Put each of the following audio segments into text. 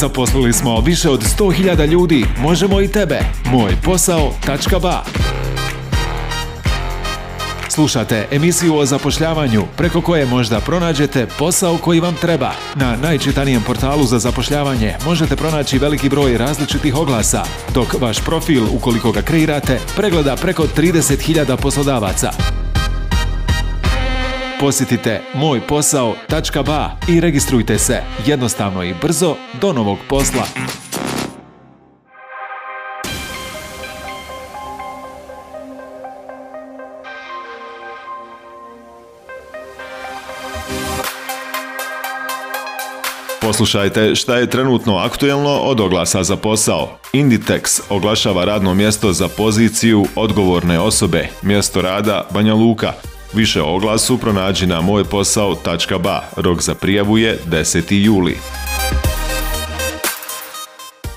Zaposlili smo više od 100.000 ljudi. Možemo i tebe. Moj posao.ba Slušate emisiju o zapošljavanju preko koje možda pronađete posao koji vam treba. Na najčitanijem portalu za zapošljavanje možete pronaći veliki broj različitih oglasa, dok vaš profil, ukoliko ga kreirate, pregleda preko 30.000 poslodavaca. Posjetite mojposao.ba i registrujte se jednostavno i brzo do novog posla. Poslušajte šta je trenutno aktuelno od oglasa za posao. Inditex oglašava radno mjesto za poziciju odgovorne osobe, mjesto rada Banja Luka. Više o oglasu pronađi na mojposao.ba. Rok za prijavu je 10. juli.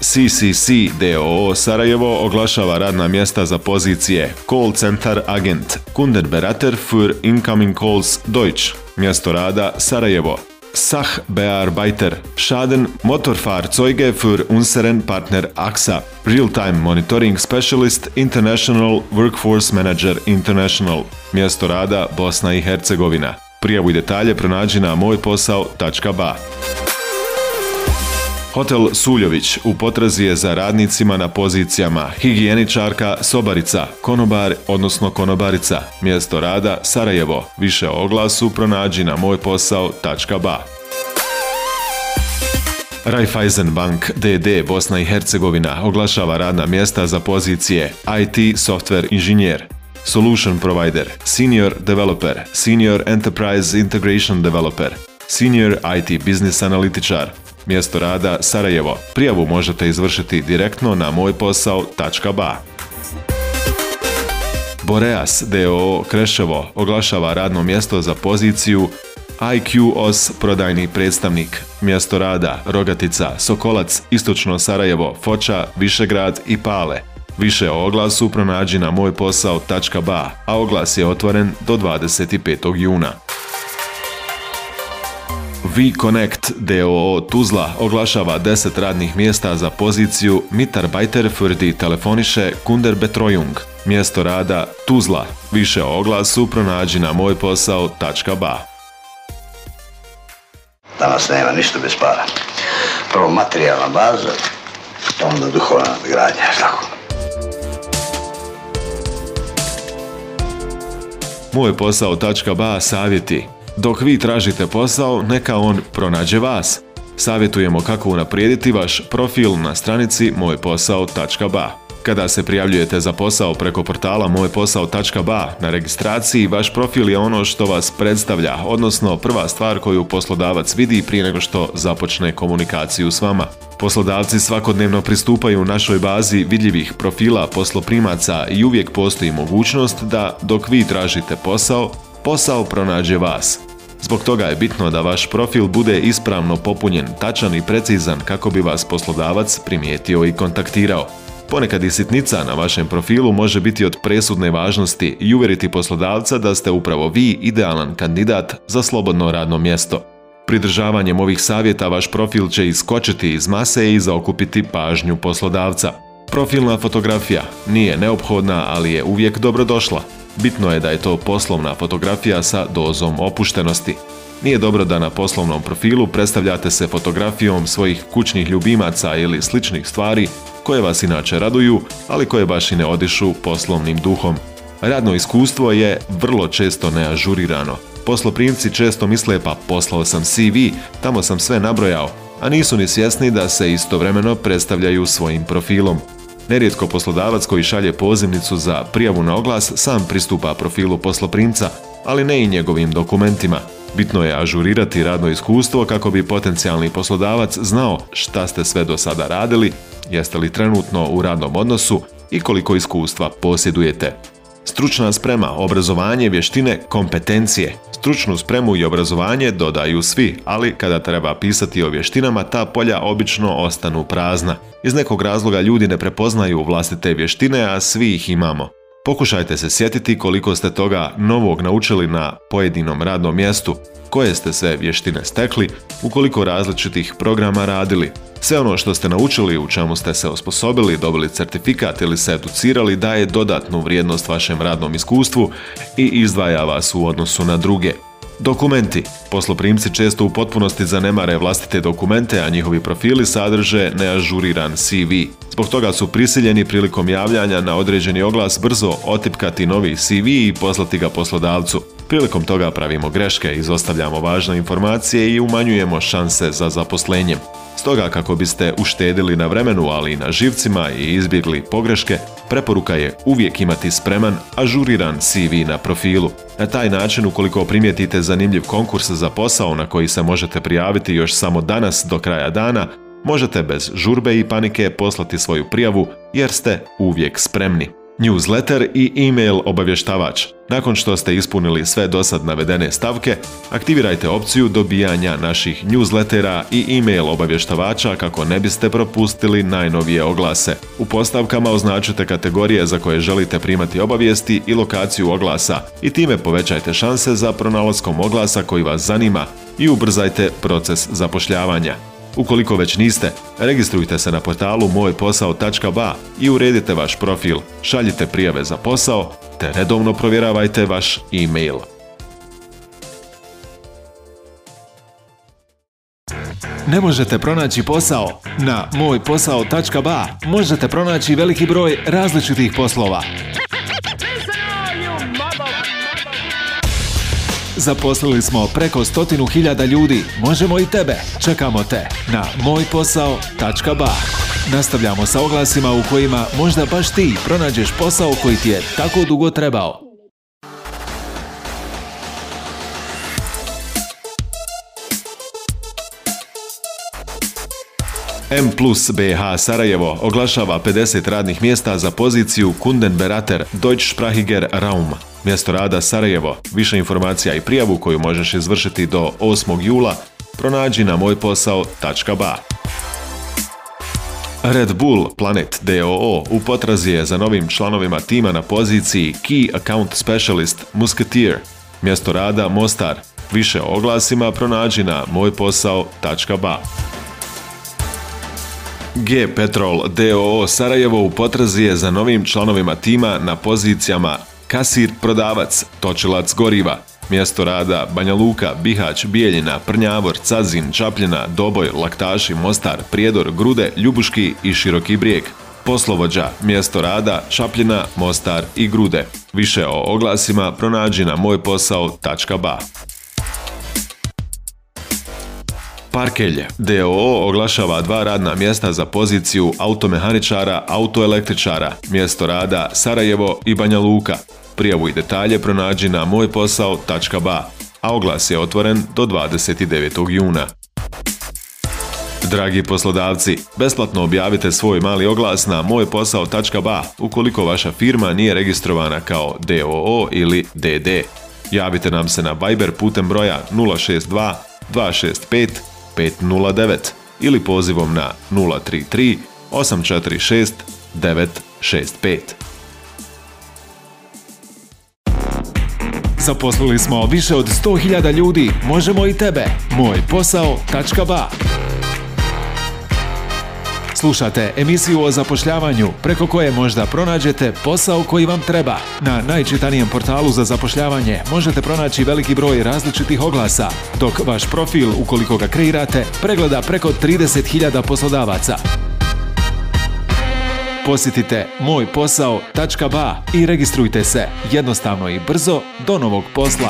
CCC DOO Sarajevo oglašava radna mjesta za pozicije Call Center Agent, Kundenberater für Incoming Calls Deutsch, mjesto rada Sarajevo, Sachbearbeiter, Schaden, Motorfahrzeuge für unseren Partner AXA, Real-Time Monitoring Specialist, International Workforce Manager International, mjesto rada Bosna i Hercegovina. Prijavu i detalje pronađi na mojposao.ba. Hotel Suljović u potrazi je za radnicima na pozicijama higijeničarka, sobarica, konobar, odnosno konobarica. Mjesto rada Sarajevo. Više o oglasu pronađi na mojposao.ba. Raiffeisen Bank DD Bosna i Hercegovina oglašava radna mjesta za pozicije IT software inženjer, solution provider, senior developer, senior enterprise integration developer, senior IT business analitičar, Mjesto rada Sarajevo. Prijavu možete izvršiti direktno na mojposao.ba. Boreas DOO Kreševo oglašava radno mjesto za poziciju IQOS prodajni predstavnik. Mjesto rada Rogatica, Sokolac, Istočno Sarajevo, Foča, Višegrad i Pale. Više o oglasu pronađi na mojposao.ba, a oglas je otvoren do 25. juna. Connect, DOO Tuzla oglašava 10 radnih mjesta za poziciju Mitar für die telefonische Kunderbetreuung. Mjesto rada Tuzla. Više o oglasu pronađi na mojposao.ba Danas nema ništa bez para. Prvo materijalna baza, pa onda duhovna gradnja, tako. Moj posao.ba savjeti dok vi tražite posao, neka on pronađe vas. Savjetujemo kako unaprijediti vaš profil na stranici mojposao.ba. Kada se prijavljujete za posao preko portala mojposao.ba na registraciji, vaš profil je ono što vas predstavlja, odnosno prva stvar koju poslodavac vidi prije nego što započne komunikaciju s vama. Poslodavci svakodnevno pristupaju našoj bazi vidljivih profila posloprimaca i uvijek postoji mogućnost da, dok vi tražite posao, posao pronađe vas. Zbog toga je bitno da vaš profil bude ispravno popunjen, tačan i precizan kako bi vas poslodavac primijetio i kontaktirao. Ponekad i sitnica na vašem profilu može biti od presudne važnosti i uvjeriti poslodavca da ste upravo vi idealan kandidat za slobodno radno mjesto. Pridržavanjem ovih savjeta vaš profil će iskočiti iz mase i zaokupiti pažnju poslodavca. Profilna fotografija nije neophodna, ali je uvijek dobrodošla bitno je da je to poslovna fotografija sa dozom opuštenosti. Nije dobro da na poslovnom profilu predstavljate se fotografijom svojih kućnih ljubimaca ili sličnih stvari koje vas inače raduju, ali koje baš i ne odišu poslovnim duhom. Radno iskustvo je vrlo često neažurirano. Posloprimci često misle pa poslao sam CV, tamo sam sve nabrojao, a nisu ni svjesni da se istovremeno predstavljaju svojim profilom. Nerijetko poslodavac koji šalje pozivnicu za prijavu na oglas sam pristupa profilu posloprimca, ali ne i njegovim dokumentima. Bitno je ažurirati radno iskustvo kako bi potencijalni poslodavac znao šta ste sve do sada radili, jeste li trenutno u radnom odnosu i koliko iskustva posjedujete. Stručna sprema, obrazovanje, vještine, kompetencije Stručnu spremu i obrazovanje dodaju svi, ali kada treba pisati o vještinama, ta polja obično ostanu prazna. Iz nekog razloga ljudi ne prepoznaju vlastite vještine, a svi ih imamo. Pokušajte se sjetiti koliko ste toga novog naučili na pojedinom radnom mjestu, koje ste sve vještine stekli, ukoliko različitih programa radili. Sve ono što ste naučili, u čemu ste se osposobili, dobili certifikat ili se educirali daje dodatnu vrijednost vašem radnom iskustvu i izdvaja vas u odnosu na druge. Dokumenti. Posloprimci često u potpunosti zanemare vlastite dokumente, a njihovi profili sadrže neažuriran CV. Zbog toga su prisiljeni prilikom javljanja na određeni oglas brzo otipkati novi CV i poslati ga poslodavcu. Prilikom toga pravimo greške, izostavljamo važne informacije i umanjujemo šanse za zaposlenjem. Stoga kako biste uštedili na vremenu, ali i na živcima i izbjegli pogreške, preporuka je uvijek imati spreman, ažuriran CV na profilu. Na taj način, ukoliko primijetite zanimljiv konkurs za posao na koji se možete prijaviti još samo danas do kraja dana, možete bez žurbe i panike poslati svoju prijavu jer ste uvijek spremni newsletter i email obavještavač. Nakon što ste ispunili sve dosad navedene stavke, aktivirajte opciju dobijanja naših newslettera i email obavještavača kako ne biste propustili najnovije oglase. U postavkama označite kategorije za koje želite primati obavijesti i lokaciju oglasa i time povećajte šanse za pronalaskom oglasa koji vas zanima i ubrzajte proces zapošljavanja. Ukoliko već niste, registrujte se na portalu mojposao.ba i uredite vaš profil, šaljite prijave za posao te redovno provjeravajte vaš e-mail. Ne možete pronaći posao? Na mojposao.ba možete pronaći veliki broj različitih poslova. Zaposlili smo preko stotinu hiljada ljudi. Možemo i tebe. Čekamo te na mojposao.ba Nastavljamo sa oglasima u kojima možda baš ti pronađeš posao koji ti je tako dugo trebao. M plus BH Sarajevo oglašava 50 radnih mjesta za poziciju Kundenberater Deutsch Sprachiger Raum. Mjesto rada Sarajevo. Više informacija i prijavu koju možeš izvršiti do 8. jula pronađi na mojposao.ba. Red Bull Planet DOO u potrazi je za novim članovima tima na poziciji Key Account Specialist Musketeer. Mjesto rada Mostar. Više o oglasima pronađi na mojposao.ba. G Petrol DOO Sarajevo u potrazi je za novim članovima tima na pozicijama kasir prodavac, točilac goriva. Mjesto rada Banja Luka, Bihać, Bijeljina, Prnjavor, Cazin, Čapljina, Doboj, Laktaši, Mostar, Prijedor, Grude, Ljubuški i Široki brijeg. Poslovođa, mjesto rada, Čapljina, Mostar i Grude. Više o oglasima pronađi na mojposao.ba. Parkelje DOO oglašava dva radna mjesta za poziciju automehaničara, autoelektričara, mjesto rada Sarajevo i Banja Luka. Prijavu i detalje pronađi na mojposao.ba, a oglas je otvoren do 29. juna. Dragi poslodavci, besplatno objavite svoj mali oglas na mojposao.ba ukoliko vaša firma nije registrovana kao DOO ili DD. Javite nam se na Viber putem broja 062 09 ili pozivom na 033 846 965. Zaposlili smo više od 100.000 ljudi, možemo i tebe. Moj posao.ba Slušate emisiju o zapošljavanju preko koje možda pronađete posao koji vam treba. Na najčitanijem portalu za zapošljavanje možete pronaći veliki broj različitih oglasa, dok vaš profil, ukoliko ga kreirate, pregleda preko 30.000 poslodavaca. Posjetite mojposao.ba i registrujte se jednostavno i brzo do novog posla.